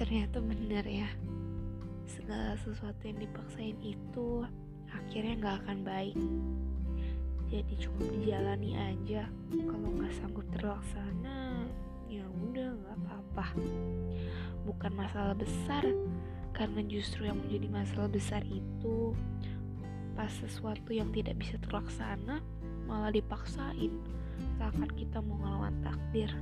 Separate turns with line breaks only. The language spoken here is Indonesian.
ternyata bener ya. Segala sesuatu yang dipaksain itu akhirnya nggak akan baik. Jadi cukup dijalani aja. Kalau nggak sanggup terlaksana ya udah nggak apa-apa. Bukan masalah besar karena justru yang menjadi masalah besar itu pas sesuatu yang tidak bisa terlaksana malah dipaksain. Seakan kita mau ngelawan takdir.